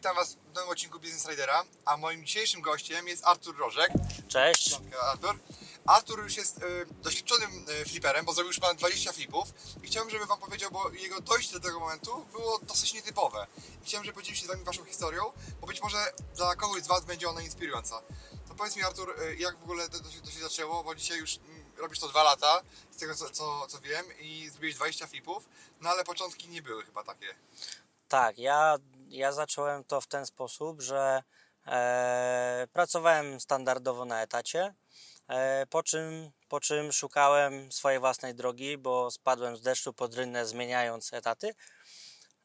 Witam Was w nowym odcinku Business Ridera, a moim dzisiejszym gościem jest Artur Rożek. Cześć. Artur. Artur już jest y, doświadczonym y, fliperem, bo zrobił już ponad 20 flipów i chciałbym, żeby Wam powiedział, bo jego dojście do tego momentu było dosyć nietypowe. I chciałem, żeby podzielił się z Wami Waszą historią, bo być może dla kogoś z Was będzie ona inspirująca. To powiedz mi Artur, y, jak w ogóle to, to, się, to się zaczęło, bo dzisiaj już mm, robisz to dwa lata, z tego co, co, co wiem, i zrobiłeś 20 flipów, no ale początki nie były chyba takie. Tak, ja, ja zacząłem to w ten sposób, że e, pracowałem standardowo na etacie, e, po, czym, po czym szukałem swojej własnej drogi, bo spadłem z deszczu pod rynnę zmieniając etaty.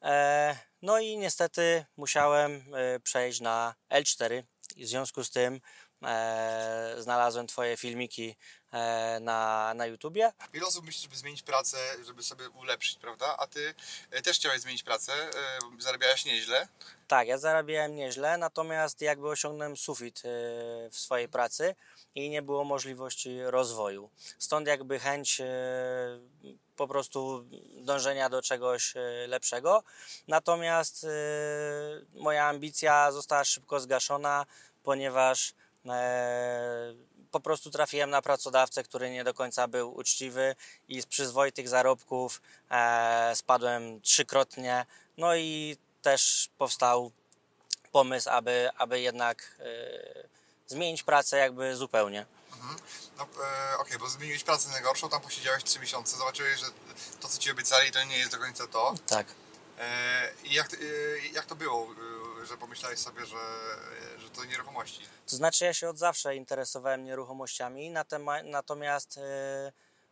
E, no i niestety musiałem e, przejść na L4 i w związku z tym e, znalazłem Twoje filmiki e, na, na YouTubie. Wiele osób myśli, żeby zmienić pracę, żeby sobie ulepszyć, prawda? A ty e, też chciałeś zmienić pracę, e, zarabiałeś nieźle. Tak, ja zarabiałem nieźle, natomiast jakby osiągnąłem sufit e, w swojej pracy i nie było możliwości rozwoju. Stąd jakby chęć e, po prostu dążenia do czegoś lepszego. Natomiast moja ambicja została szybko zgaszona, ponieważ po prostu trafiłem na pracodawcę, który nie do końca był uczciwy i z przyzwoitych zarobków e, spadłem trzykrotnie. No i też powstał pomysł, aby, aby jednak e, zmienić pracę jakby zupełnie. No, e, Okej, bo zmieniłeś pracę na gorszą, tam posiedziałeś 3 miesiące, zobaczyłeś, że to, co ci obiecali, to nie jest do końca to. Tak. E, jak, e, jak to było, e, że pomyślałeś sobie, że, że to nieruchomości? To znaczy ja się od zawsze interesowałem nieruchomościami, natomiast e,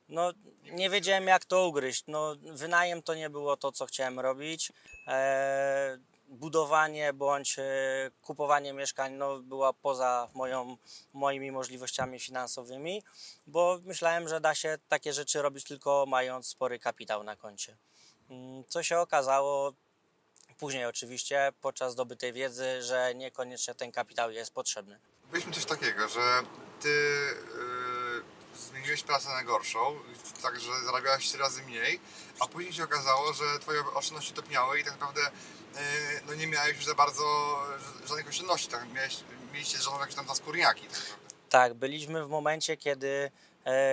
no, nie wiedziałem jak to ugryźć. No, wynajem to nie było to, co chciałem robić. E, budowanie bądź e, kupowanie mieszkań no, była poza moją, moimi możliwościami finansowymi, bo myślałem, że da się takie rzeczy robić tylko mając spory kapitał na koncie. Mm, Co się okazało później oczywiście podczas zdobytej wiedzy, że niekoniecznie ten kapitał jest potrzebny. Powiedzmy coś takiego, że ty e, zmieniłeś pracę na gorszą, tak że zarabiałeś 3 razy mniej, a później się okazało, że twoje oszczędności topniały i tak naprawdę e, no nie miałeś już za bardzo żadnych oszczędności, tak? Miałeś, mieliście żoną jakieś tam zaskórniaki. Tak. Tak, byliśmy w momencie, kiedy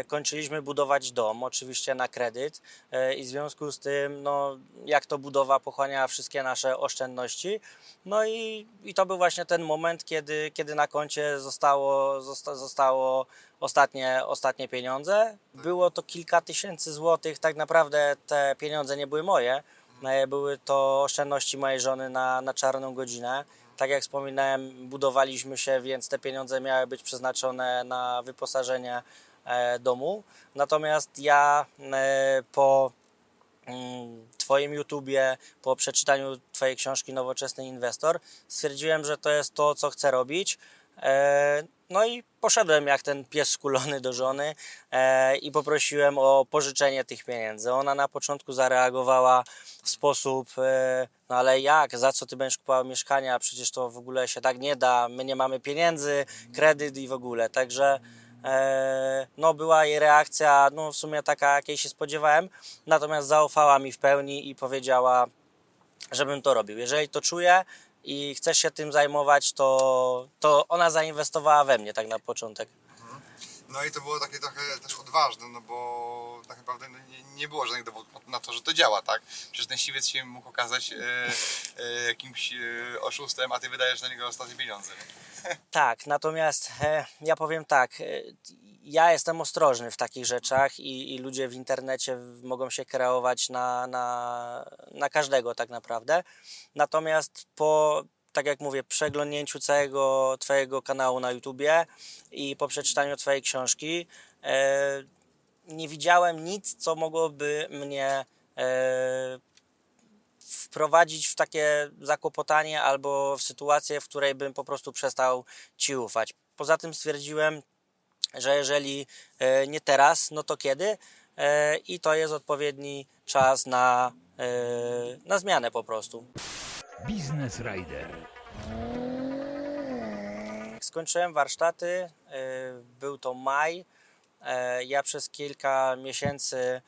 kończyliśmy budować dom, oczywiście na kredyt e, i w związku z tym, no, jak to budowa pochłania wszystkie nasze oszczędności. No i, i to był właśnie ten moment, kiedy, kiedy na koncie zostało, zosta, zostało ostatnie, ostatnie pieniądze. Było to kilka tysięcy złotych, tak naprawdę te pieniądze nie były moje, e, były to oszczędności mojej żony na, na czarną godzinę. Tak jak wspominałem, budowaliśmy się, więc te pieniądze miały być przeznaczone na wyposażenie e, domu. Natomiast ja e, po mm, Twoim YouTubie, po przeczytaniu Twojej książki Nowoczesny Inwestor, stwierdziłem, że to jest to, co chcę robić. E, No i poszedłem jak ten pies skulony do żony e, i poprosiłem o pożyczenie tych pieniędzy. Ona na początku zareagowała w sposób, e, no ale jak, za co ty będziesz kupował mieszkania, przecież to w ogóle się tak nie da, my nie mamy pieniędzy, kredyt i w ogóle. Także e, no była jej reakcja, no w sumie taka, jakiej się spodziewałem, natomiast zaufała mi w pełni i powiedziała, żebym to robił. Jeżeli to czuję i chcesz się tym zajmować, to, to ona zainwestowała we mnie tak na początek. No i to było takie trochę też odważne, no bo tak naprawdę no nie, nie było żadnych dowodów na to, że to działa, tak? Przecież ten siwiec się mógł okazać e, e, jakimś e, oszustem, a ty wydajesz na niego ostatnie pieniądze. Tak, natomiast e, ja powiem tak, e, ja jestem ostrożny w takich rzeczach i, i ludzie w internecie mogą się kreować na, na, na każdego tak naprawdę. Natomiast po, tak jak mówię, przeglądnięciu całego Twojego kanału na YouTubie i po przeczytaniu Twojej książki, e, nie widziałem nic, co mogłoby mnie e, wprowadzić w takie zakłopotanie albo w sytuację, w której bym po prostu przestał ci ufać. Poza tym stwierdziłem, że jeżeli e, nie teraz, no to kiedy? E, I to jest odpowiedni czas na, e, na zmianę po prostu. Business Rider. Skończyłem warsztaty, był to maj. Ja przez kilka miesięcy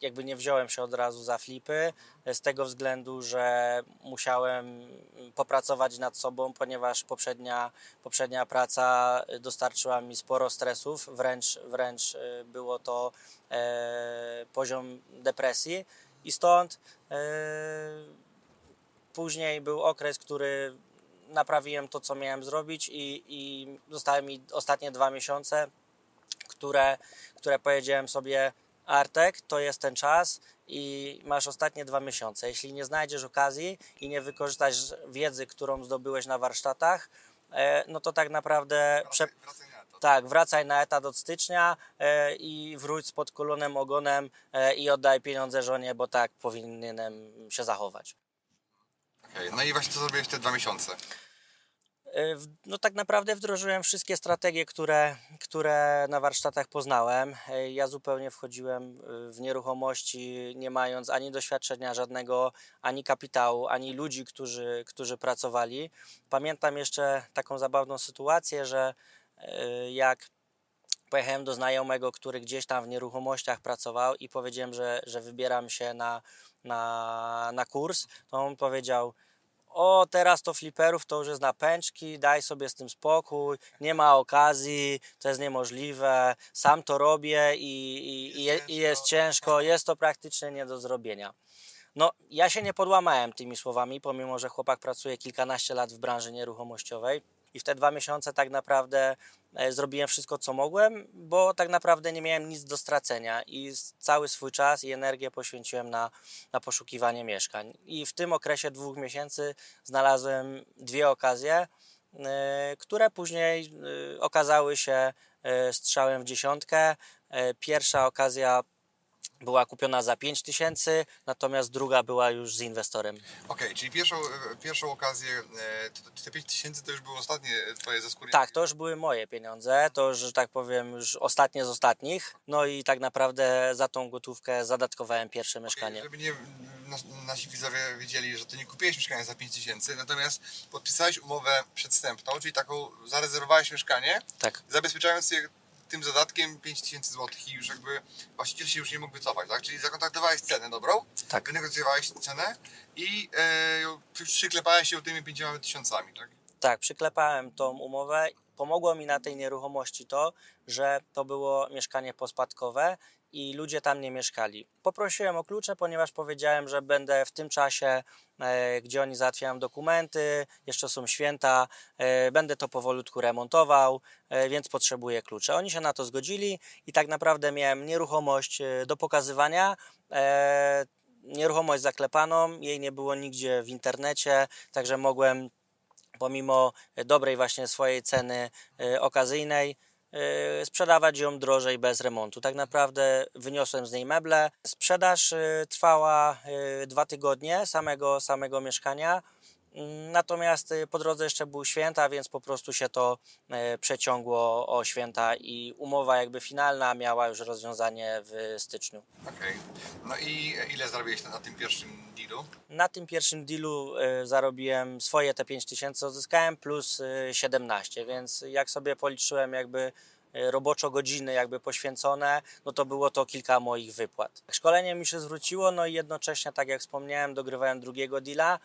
jakby nie wziąłem się od razu za flipy, e, z tego względu, że musiałem popracować nad sobą, ponieważ poprzednia, poprzednia praca dostarczyła mi sporo stresów, wręcz, wręcz e, było to e, poziom depresji. I stąd e, Później był okres, który naprawiłem to, co miałem zrobić i, i zostały mi ostatnie dwa miesiące, które, które powiedziałem sobie Artek, to jest ten czas i masz ostatnie dwa miesiące. Jeśli nie znajdziesz okazji i nie wykorzystasz wiedzy, którą zdobyłeś na warsztatach, e, no to tak naprawdę prze, Wracaj, na to. tak, wracaj na etat od stycznia e, i wróć z podkulonym ogonem e, i oddaj pieniądze żonie, bo tak powinienem się zachować. Okej, No i właśnie co zrobiłeś te dwa miesiące? E, No tak naprawdę wdrożyłem wszystkie strategie, które, które na warsztatach poznałem. E, Ja zupełnie wchodziłem e, w nieruchomości, nie mając ani doświadczenia żadnego, ani kapitału, ani ludzi, którzy, którzy pracowali. Pamiętam jeszcze taką zabawną sytuację, że jak pojechałem do znajomego, który gdzieś tam w nieruchomościach pracował i powiedziałem, że, że wybieram się na, na, na kurs, to on powiedział, o teraz to fliperów to już jest na pęczki, daj sobie z tym spokój, nie ma okazji, to jest niemożliwe, sam to robię i, i, i, je, i jest ciężko, jest to praktycznie nie do zrobienia. No, ja się nie podłamałem tymi słowami, pomimo że chłopak pracuje kilkanaście lat w branży nieruchomościowej i w te dwa miesiące tak naprawdę e, zrobiłem wszystko, co mogłem, bo tak naprawdę nie miałem nic do stracenia i cały swój czas i energię poświęciłem na, na poszukiwanie mieszkań. I w tym okresie dwóch miesięcy znalazłem dwie okazje, e, które później e, okazały się strzałem w dziesiątkę. Pierwsza okazja była kupiona za 5 tysięcy, natomiast druga była już z inwestorem. Okej, czyli pierwszą, e, pierwszą okazję, e, te 5 tysięcy to już było ostatnie twoje zaskórie? Tak, to już były moje pieniądze, to już, że tak powiem, już ostatnie z ostatnich. No i tak naprawdę za tą gotówkę zadatkowałem pierwsze mieszkanie. Żeby nie, nas, nasi widzowie wiedzieli, że to nie kupiłeś mieszkania za 5 tysięcy, natomiast podpisałeś umowę przedstępną, czyli taką zarezerwowałeś mieszkanie, Tak, zabezpieczając je tym zadatkiem 5 tysięcy złotych i już jakby właściciel się już nie mógł wycofać, tak? Czyli zakontaktowałeś cenę dobrą, tak. wynegocjowałeś cenę i e, przyklepałeś się tymi 5 tysiącami, tak? Tak, przyklepałem tą umowę. Pomogło mi na tej nieruchomości to, że to było mieszkanie pospadkowe i ludzie tam nie mieszkali. Poprosiłem o klucze, ponieważ powiedziałem, że będę w tym czasie, e, gdzie oni załatwiają dokumenty, jeszcze są święta, e, będę to powolutku remontował, e, więc potrzebuję klucze. Oni się na to zgodzili i tak naprawdę miałem nieruchomość do pokazywania. Nieruchomość zaklepaną, jej nie było nigdzie w internecie, także mogłem pomimo dobrej właśnie swojej ceny okazyjnej sprzedawać ją drożej bez remontu. Tak naprawdę wyniosłem z niej meble. Sprzedaż e, trwała e, dwa tygodnie samego, samego mieszkania. Natomiast e, po drodze jeszcze były święta, więc po prostu się to e, przeciągło o święta i umowa jakby finalna miała już rozwiązanie w styczniu. Okej. No i ile zarobiłeś na, tym pierwszym dealu? Na tym pierwszym dealu e, zarobiłem swoje te 5000 odzyskałem plus e, 17, więc jak sobie policzyłem jakby e, roboczo godziny jakby poświęcone, no to było to kilka moich wypłat. Szkolenie mi się zwróciło, no i jednocześnie, tak jak wspomniałem, dogrywałem drugiego deala.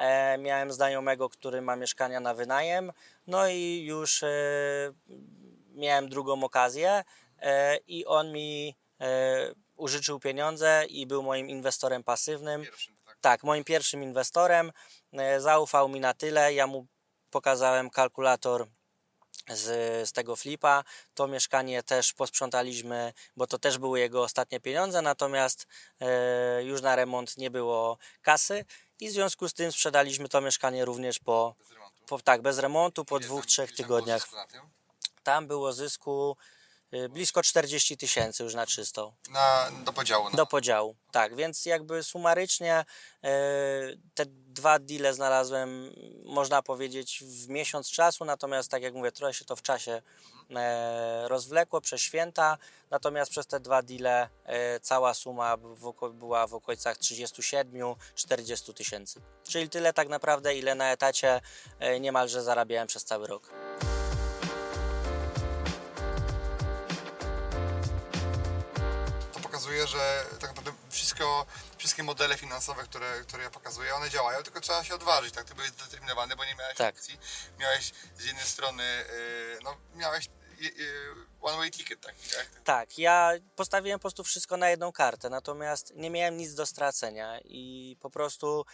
E, miałem znajomego, który ma mieszkania na wynajem, no i już e, miałem drugą okazję e, i on mi użyczył pieniądze i był moim inwestorem pasywnym. Pierwszym, tak? Tak, moim pierwszym inwestorem. Zaufał mi na tyle. Ja mu pokazałem kalkulator z, z tego flipa. To mieszkanie też posprzątaliśmy, bo to też były jego ostatnie pieniądze, natomiast e, już na remont nie było kasy i w związku z tym sprzedaliśmy to mieszkanie również po, Bez po tak, bez remontu, po Ile dwóch, tam- trzech tygodniach. Tam było zysku blisko 40 tysięcy już na czysto. Na, do podziału. No. Do podziału, tak, więc jakby sumarycznie e, te dwa deale znalazłem, można powiedzieć, w miesiąc czasu, natomiast tak jak mówię, trochę się to w czasie e, rozwlekło przez święta, natomiast przez te dwa deale e, cała suma była w okolicach 37-40 tysięcy. Czyli tyle tak naprawdę, ile na etacie niemalże zarabiałem przez cały rok. Że tak naprawdę wszystko, wszystkie modele finansowe, które, które ja pokazuję, one działają, tylko trzeba się odważyć, tak? Ty byłeś zdeterminowany, bo nie miałeś Tak. opcji. Miałeś z jednej strony, yy, no miałeś yy, one way ticket taki, tak? Tak, ja postawiłem po prostu wszystko na jedną kartę, natomiast nie miałem nic do stracenia i po prostu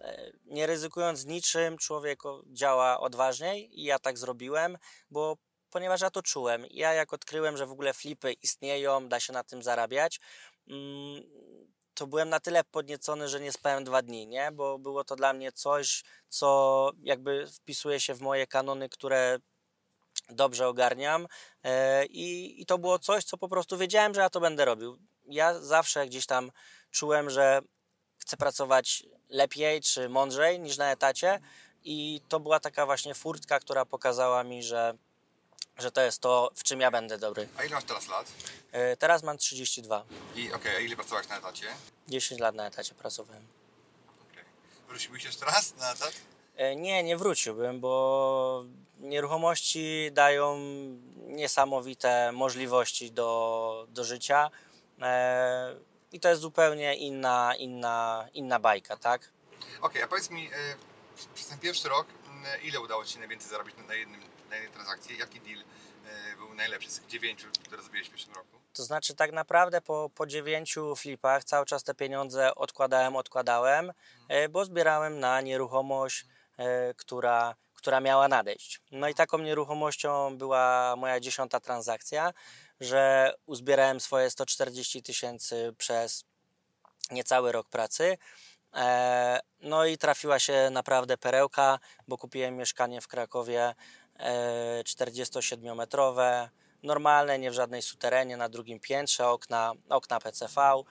e, nie ryzykując niczym, człowiek działa odważniej i ja tak zrobiłem, bo ponieważ ja to czułem. Ja jak odkryłem, że w ogóle flipy istnieją, da się na tym zarabiać, mm, to byłem na tyle podniecony, że nie spałem dwa dni, nie? Bo było to dla mnie coś, co jakby wpisuje się w moje kanony, które dobrze ogarniam e, i, i to było coś, co po prostu wiedziałem, że ja to będę robił. Ja zawsze gdzieś tam czułem, że chcę pracować lepiej czy mądrzej niż na etacie i to była taka właśnie furtka, która pokazała mi, że, że to jest to, w czym ja będę dobry. A ile masz teraz lat? E, Teraz mam 32. I okej, a ile pracowałeś na etacie? 10 lat na etacie pracowałem. Okay. Wróciłbyś jeszcze raz na etat? E, Nie, nie wróciłbym, bo nieruchomości dają niesamowite możliwości do, do życia e, i to jest zupełnie inna, inna, inna bajka, tak? Okej, a powiedz mi, przez ten pierwszy rok, yy, ile udało Ci się najwięcej zarobić na, jednym, na jednej transakcji? Jaki deal yy, był najlepszy z tych dziewięciu, które zrobiłeś w pierwszym roku? To znaczy tak naprawdę po, po dziewięciu flipach cały czas te pieniądze odkładałem, odkładałem, e, bo zbierałem na nieruchomość, e, która, która miała nadejść. No i taką nieruchomością była moja dziesiąta transakcja, że uzbierałem swoje 140 tysięcy przez niecały rok pracy. E, No i trafiła się naprawdę perełka, bo kupiłem mieszkanie w Krakowie e, 47-metrowe, normalne, nie w żadnej suterenie, na drugim piętrze, okna, okna PCV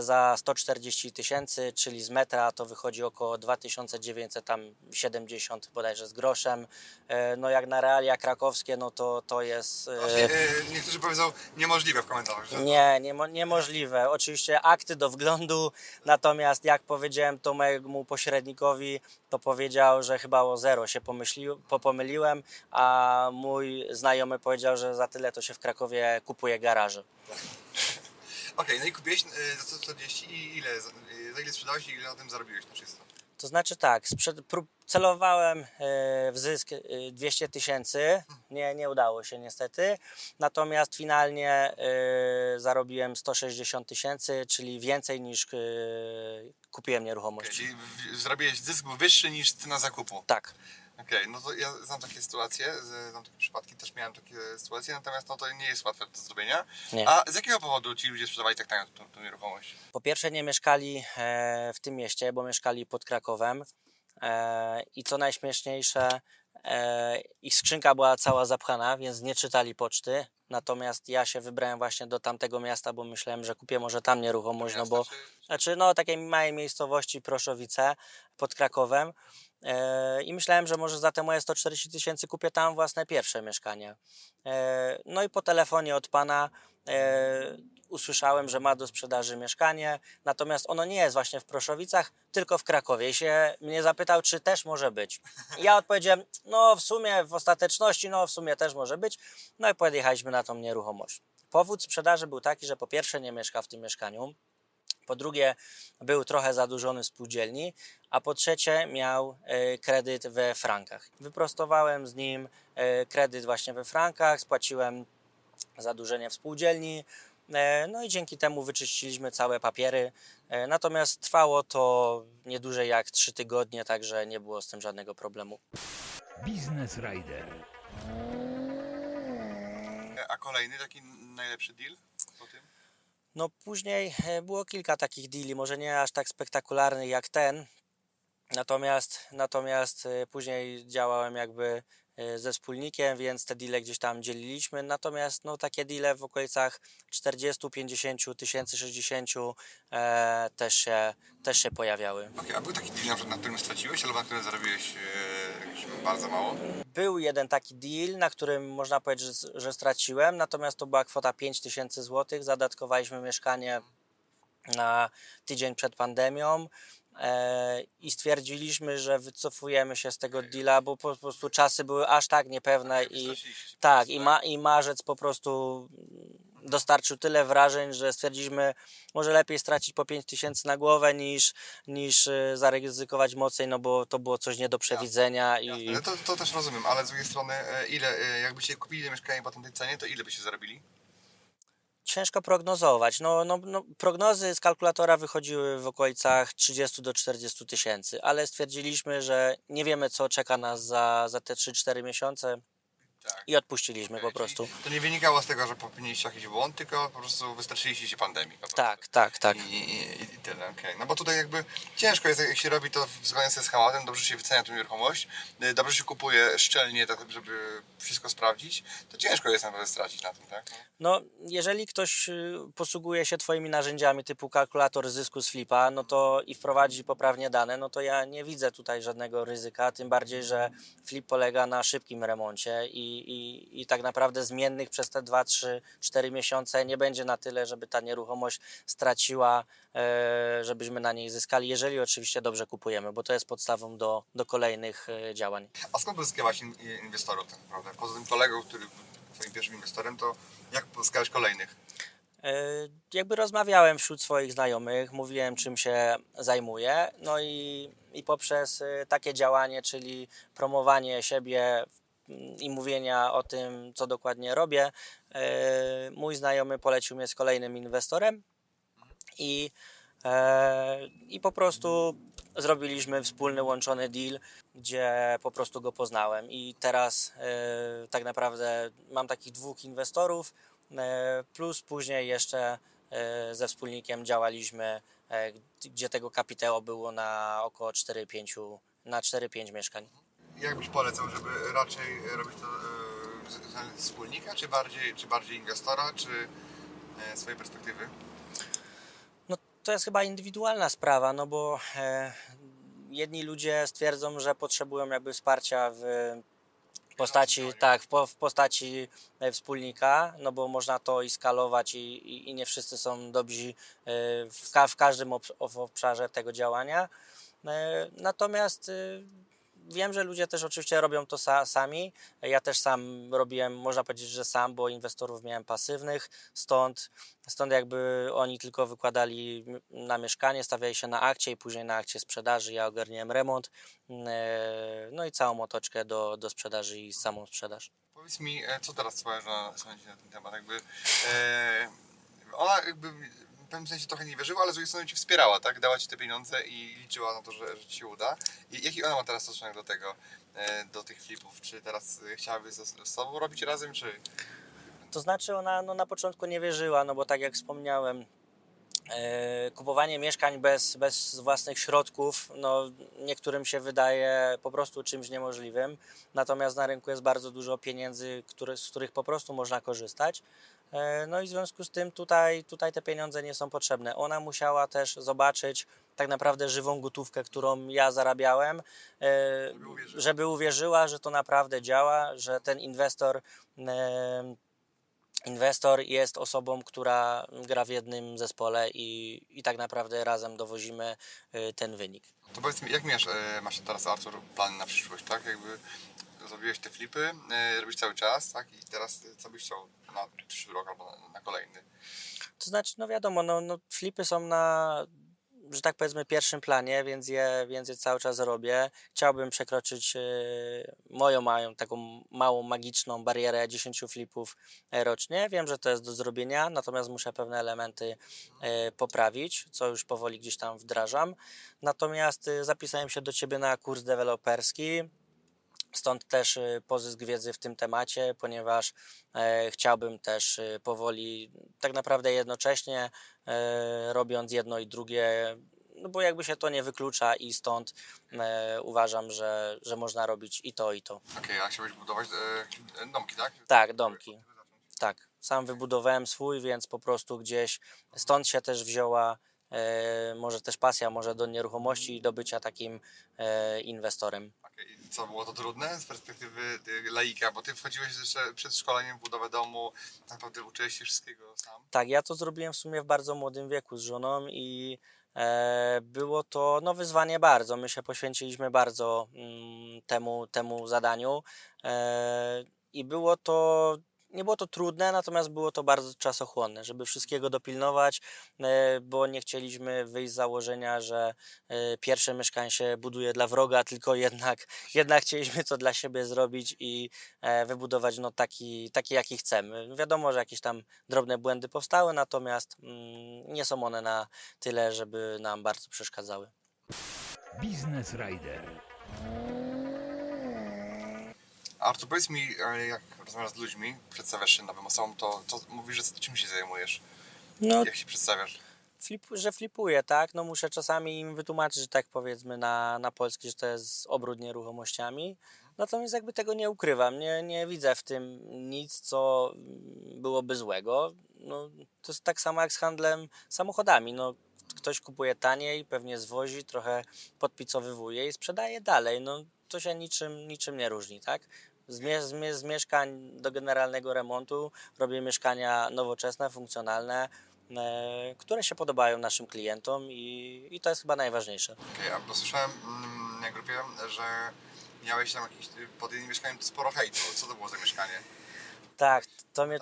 za 140 tysięcy, czyli z metra to wychodzi około 2970 bodajże z groszem. E, No jak na realia krakowskie, no to to jest... e, Właśnie, niektórzy powiedzą niemożliwe w komentarzach. Że nie, niemo, niemożliwe. Oczywiście akty do wglądu, natomiast jak powiedziałem to mojemu pośrednikowi, to powiedział, że chyba o zero się pomyśli, popomyliłem, a mój znajomy powiedział, że za tyle to się w Krakowie kupuje garaże. Okej, no i kupiłeś yy, za 140 i ile, za, yy, za ile sprzedałeś i ile na tym zarobiłeś na czysto? To znaczy tak, sprzed, prób, celowałem e, w zysk e, 200 tysięcy, nie, nie udało się niestety, natomiast finalnie e, zarobiłem 160 tysięcy, czyli więcej niż e, kupiłem Okay, nieruchomości. czyli zrobiłeś zysk wyższy niż cena zakupu. Tak. Okej, no to ja znam takie sytuacje, znam takie przypadki, też miałem takie sytuacje, natomiast no to nie jest łatwe do zrobienia. Nie. A z jakiego powodu ci ludzie sprzedawali tak tanio tą, tą nieruchomość? Po pierwsze nie mieszkali e, w tym mieście, bo mieszkali pod Krakowem e, i co najśmieszniejsze, e, ich skrzynka była cała zapchana, więc nie czytali poczty. Natomiast ja się wybrałem właśnie do tamtego miasta, bo myślałem, że kupię może tam nieruchomość, no bo znaczy no takiej małej miejscowości Proszowice pod Krakowem i myślałem, że może za te moje 140 tysięcy kupię tam własne pierwsze mieszkanie. E, no i po telefonie od pana e, usłyszałem, że ma do sprzedaży mieszkanie, natomiast ono nie jest właśnie w Proszowicach, tylko w Krakowie. I się mnie zapytał, czy też może być. Ja odpowiedziałem, no w sumie, w ostateczności, no w sumie też może być. No i podjechaliśmy na tą nieruchomość. Powód sprzedaży był taki, że po pierwsze nie mieszka w tym mieszkaniu, po drugie, był trochę zadłużony w spółdzielni, a po trzecie, miał e, kredyt we frankach. Wyprostowałem z nim e, kredyt właśnie we frankach, spłaciłem zadłużenie w spółdzielni. e, No i dzięki temu wyczyściliśmy całe papiery. Natomiast trwało to nie dłużej jak 3 tygodnie, także nie było z tym żadnego problemu. Business Rider. A kolejny taki najlepszy deal po tym? No później e, było kilka takich deali, może nie aż tak spektakularnych jak ten, natomiast, natomiast e, później działałem jakby e, ze wspólnikiem, więc te deale gdzieś tam dzieliliśmy. Natomiast no, takie deale w okolicach 40, 50 tysięcy, 60 e, też, się, też się pojawiały. Okej, a był taki deal, na którym straciłeś, albo na którym zarobiłeś bardzo mało? Był jeden taki deal, na którym można powiedzieć, że, że straciłem, natomiast to była kwota 5000 zł. Zadatkowaliśmy mieszkanie na tydzień przed pandemią e, i stwierdziliśmy, że wycofujemy się z tego deala, bo po prostu czasy były aż tak niepewne i tak, i, ma, i marzec po prostu dostarczył tyle wrażeń, że stwierdziliśmy, może lepiej stracić po 5 tysięcy na głowę niż, niż e, zaryzykować mocniej, no bo to było coś nie do przewidzenia i Jasne, to, to też rozumiem, ale z drugiej strony, e, ile, e, jakbyście kupili mieszkanie po tej cenie, to ile byście zarobili? ciężko prognozować. No, no, no, prognozy z kalkulatora wychodziły w okolicach 30 do 40 tysięcy, ale stwierdziliśmy, że nie wiemy, co czeka nas za, za te 3-4 miesiące. I odpuściliśmy po prostu. To nie wynikało z tego, że popełniliście jakiś błąd, tylko po prostu wystraszyliście się pandemii. Tak, tak, tak. I, i, i tyle, okej. No bo tutaj jakby ciężko jest, jak się robi to zgodnie ze schematem, dobrze się wycenia tę nieruchomość, y, dobrze się kupuje szczelnie, tak żeby wszystko sprawdzić, to ciężko jest naprawdę stracić na tym, tak? No, jeżeli ktoś y, posługuje się Twoimi narzędziami typu kalkulator zysku z flipa, no to i wprowadzi poprawnie dane, no to ja nie widzę tutaj żadnego ryzyka, tym bardziej, że flip polega na szybkim remoncie i, i, i tak naprawdę zmiennych przez te 2, 3, 4 miesiące nie będzie na tyle, żeby ta nieruchomość straciła, e, żebyśmy na niej zyskali, jeżeli oczywiście dobrze kupujemy, bo to jest podstawą do, do kolejnych e, działań. A skąd pozyskiwać in, inwestorów tak naprawdę? Poza tym kolegą, który twoim pierwszym inwestorem, to jak pozyskałeś kolejnych? E, Jakby rozmawiałem wśród swoich znajomych, mówiłem czym się zajmuję, no i, i poprzez e, takie działanie, czyli promowanie siebie mm, i mówienia o tym, co dokładnie robię, e, mój znajomy polecił mnie z kolejnym inwestorem i, i po prostu zrobiliśmy wspólny łączony deal, gdzie po prostu go poznałem i teraz e, tak naprawdę mam takich dwóch inwestorów, e, plus później jeszcze e, ze wspólnikiem działaliśmy, gdzie tego kapitału było na około 4-5 na 4-5 mieszkań. Jak byś polecał, żeby raczej robić to z- z wspólnika, czy bardziej, czy bardziej inwestora, czy swojej perspektywy? To jest chyba indywidualna sprawa, no bo e, jedni ludzie stwierdzą, że potrzebują jakby wsparcia w postaci, tak, w, po, w postaci e, wspólnika, no bo można to i skalować i, i, i nie wszyscy są dobrzy e, w, ka, w każdym obszarze tego działania. E, Natomiast wiem, że ludzie też oczywiście robią to sa, sami. Ja też sam robiłem, można powiedzieć, że sam, bo inwestorów miałem pasywnych, stąd, stąd jakby oni tylko wykładali na mieszkanie, stawiali się na akcie i później na akcie sprzedaży. Ja ogarniałem remont, e, no i całą otoczkę do, do sprzedaży i samą sprzedaż. Powiedz mi, e, co teraz twoja żona sądzi na ten temat? Jakby, e, ona jakby w pewnym sensie trochę nie wierzyła, ale z drugiej strony Ci wspierała, tak? Dała Ci te pieniądze i liczyła na to, że, że Ci uda. I jaki ona ma teraz stosunek do tego, e, do tych flipów? Czy teraz e, chciałaby z, z Tobą robić razem, czy... To znaczy ona no, na początku nie wierzyła, no bo tak jak wspomniałem, kupowanie mieszkań bez, bez własnych środków, no niektórym się wydaje po prostu czymś niemożliwym, natomiast na rynku jest bardzo dużo pieniędzy, które, z których po prostu można korzystać. E, No i w związku z tym tutaj, tutaj te pieniądze nie są potrzebne. Ona musiała też zobaczyć tak naprawdę żywą gotówkę, którą ja zarabiałem, e, Żeby uwierzyła. że to naprawdę działa, że ten inwestor e, inwestor jest osobą, która gra w jednym zespole i, i tak naprawdę razem dowozimy y, ten wynik. To powiedz mi, jak masz, e, masz teraz, Artur, plan na przyszłość, tak? Jakby zrobiłeś te flipy, e, robisz cały czas, tak? I teraz co byś chciał na przyszły rok albo na, na kolejny? To znaczy, no wiadomo, no, no flipy są na, że tak powiedzmy, pierwszym planie, więc je, więc je cały czas robię. Chciałbym przekroczyć y, moją mają taką małą, magiczną barierę 10 flipów e, rocznie. Wiem, że to jest do zrobienia, natomiast muszę pewne elementy e, poprawić, co już powoli gdzieś tam wdrażam. Natomiast y, zapisałem się do Ciebie na kurs deweloperski. Stąd też y, pozysk wiedzy w tym temacie, ponieważ e, chciałbym też y, powoli, tak naprawdę jednocześnie, e, robiąc jedno i drugie, no bo jakby się to nie wyklucza i stąd e, uważam, że, że można robić i to, i to. Okej, a chciałbyś budować e, domki, tak? Tak, domki. Tak, sam wybudowałem swój, więc po prostu gdzieś stąd się też wzięła może też pasja może do nieruchomości i do bycia takim e, inwestorem. Co było to trudne z perspektywy laika, bo ty wchodziłeś jeszcze przed szkoleniem w budowę domu, tak naprawdę uczyłeś się wszystkiego sam. Tak, ja to zrobiłem w sumie w bardzo młodym wieku z żoną i e, było to no, wyzwanie bardzo. My się poświęciliśmy bardzo mm, temu, temu zadaniu e, i było to. Nie było to trudne, natomiast było to bardzo czasochłonne, żeby wszystkiego dopilnować, e, bo nie chcieliśmy wyjść z założenia, że e, pierwsze mieszkanie się buduje dla wroga, tylko jednak, jednak chcieliśmy to dla siebie zrobić i e, wybudować no, taki, taki, jaki chcemy. Wiadomo, że jakieś tam drobne błędy powstały, natomiast mm, nie są one na tyle, żeby nam bardzo przeszkadzały. Biznes Rider. Artur, powiedz mi, e, jak rozmawiasz z ludźmi, przedstawiasz się nowym osobom, to, to mówisz, że czym się zajmujesz? No, Jak się przedstawiasz? flip, że flipuję, tak? No muszę czasami im wytłumaczyć, że tak powiedzmy na, na polski, że to jest obrót nieruchomościami. Natomiast jakby tego nie ukrywam, nie, nie widzę w tym nic, co byłoby złego. No, to jest tak samo jak z handlem samochodami. No, ktoś kupuje taniej, pewnie zwozi, trochę podpicowywuje i sprzedaje dalej. No, to się niczym, niczym nie różni, tak? Z, mie- z, mie- z mieszkań do generalnego remontu robię mieszkania nowoczesne, funkcjonalne, e, które się podobają naszym klientom i, i to jest chyba najważniejsze. Okej, a bo słyszałem mm, na grupie, że miałeś tam jakieś, pod jednym mieszkaniem sporo hejtu. Co to było za mieszkanie? Tak, to mnie,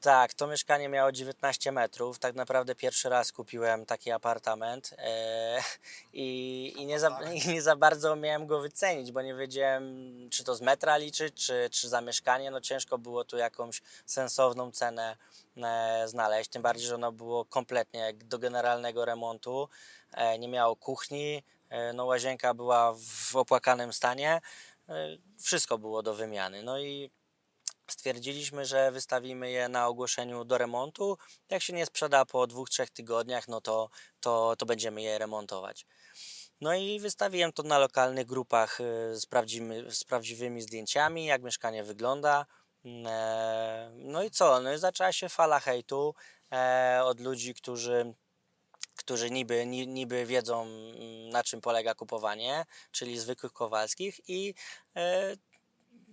tak, to mieszkanie miało 19 metrów. Tak naprawdę pierwszy raz kupiłem taki apartament e, i, i, nie za, i nie za bardzo umiałem go wycenić, bo nie wiedziałem, czy to z metra liczyć, czy, czy za mieszkanie. No ciężko było tu jakąś sensowną cenę e, znaleźć. Tym bardziej, że ono było kompletnie do generalnego remontu. E, nie miało kuchni, e, no łazienka była w opłakanym stanie. E, wszystko było do wymiany. No i stwierdziliśmy, że wystawimy je na ogłoszeniu do remontu. Jak się nie sprzeda po dwóch, trzech tygodniach, no to, to, to będziemy je remontować. No i wystawiłem to na lokalnych grupach y, z, z prawdziwymi zdjęciami, jak mieszkanie wygląda. Mm, e, No i co? No i zaczęła się fala hejtu e, od ludzi, którzy którzy niby, ni- niby wiedzą mm, na czym polega kupowanie, czyli zwykłych Kowalskich i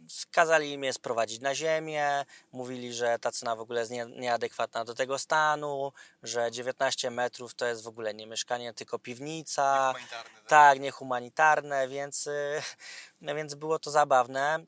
e, kazali im je sprowadzić na ziemię, mówili, że ta cena w ogóle jest nie, nieadekwatna do tego stanu, że 19 metrów to jest w ogóle nie mieszkanie, tylko piwnica. Humanitarny, tak? Tak, niehumanitarne, więc, no więc było to zabawne.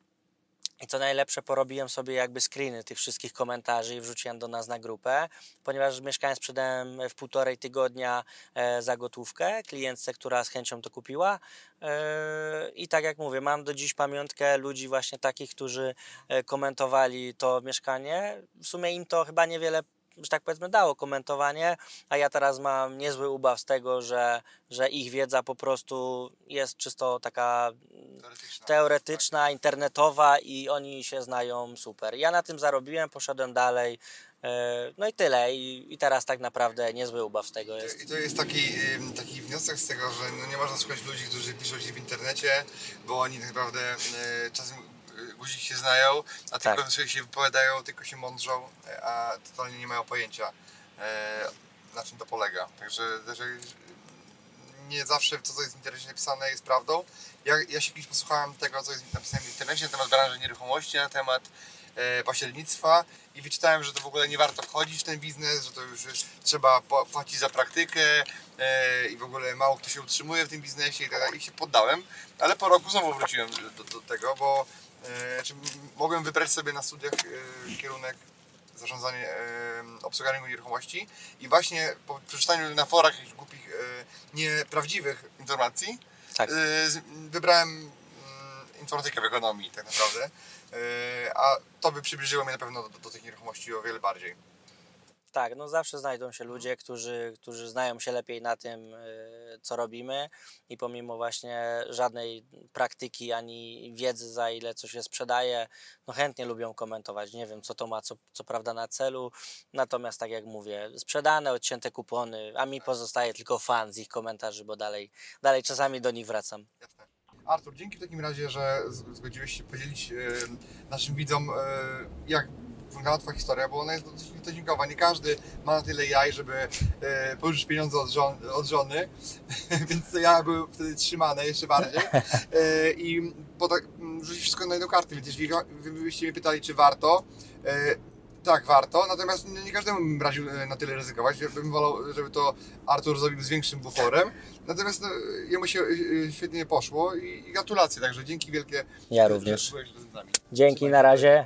I co najlepsze, porobiłem sobie jakby screeny tych wszystkich komentarzy i wrzuciłem do nas na grupę, ponieważ mieszkanie sprzedałem w półtorej tygodnia e, za gotówkę klientce, która z chęcią to kupiła. E, I tak jak mówię, mam do dziś pamiątkę ludzi właśnie takich, którzy e, komentowali to mieszkanie. W sumie im to chyba niewiele że tak powiedzmy, dało komentowanie, a ja teraz mam niezły ubaw z tego, że, że ich wiedza po prostu jest czysto taka Teoretyczna. teoretyczna, internetowa i oni się znają super. Ja na tym zarobiłem, poszedłem dalej. e, No i tyle. I, teraz tak naprawdę niezły ubaw z tego jest. I to jest taki, taki wniosek z tego, że no nie można słuchać ludzi, którzy piszą ci w internecie, bo oni tak naprawdę y, czasem guzik się znają, a Tak. tylko sobie się wypowiadają, tylko się mądrzą, y, a totalnie nie mają pojęcia y, na czym to polega. Także, że nie zawsze to, co jest w internecie napisane jest prawdą. Ja, ja się kiedyś posłuchałem tego, co jest napisane w internecie na temat branży nieruchomości, na temat e, pośrednictwa i wyczytałem, że to w ogóle nie warto wchodzić w ten biznes, że to już trzeba płacić za praktykę e, i w ogóle mało kto się utrzymuje w tym biznesie i tak dalej. I się poddałem, ale po roku znowu wróciłem do, do tego, bo czy m- mogłem wybrać sobie na studiach e, kierunek zarządzanie e, obsługaniem nieruchomości i właśnie po przeczytaniu na forach jakichś głupich, nieprawdziwych informacji Tak. wybrałem mm, informatykę w ekonomii tak naprawdę, a to by przybliżyło mnie na pewno do, do tych nieruchomości o wiele bardziej. Tak, no zawsze znajdą się ludzie, którzy, którzy znają się lepiej na tym, y, co robimy i pomimo właśnie żadnej praktyki ani wiedzy, za ile coś się sprzedaje, no chętnie lubią komentować. Nie wiem, co to ma co, co prawda na celu, natomiast tak jak mówię, sprzedane, odcięte kupony, a mi pozostaje tylko fan z ich komentarzy, bo dalej, dalej czasami do nich wracam. Artur, dzięki w takim razie, że zgodziłeś się podzielić naszym widzom, e, jak Twoja historia, bo ona jest dosyć nietuzinkowa. Nie każdy ma na tyle jaj, żeby e, pożyczyć pieniądze od, żon, od żony, więc ja były wtedy trzymane jeszcze bardziej. E, I po tak, m, rzucić wszystko na jedną kartę, więc jeśli wy byście mnie pytali, czy warto, e, tak, warto, natomiast nie każdemu bym raził e, na tyle ryzykować. Ja bym wolał, żeby to Artur zrobił z większym buforem. Natomiast no, jemu się świetnie poszło i, gratulacje, także dzięki wielkie. Ja również. Dzięki, na razie.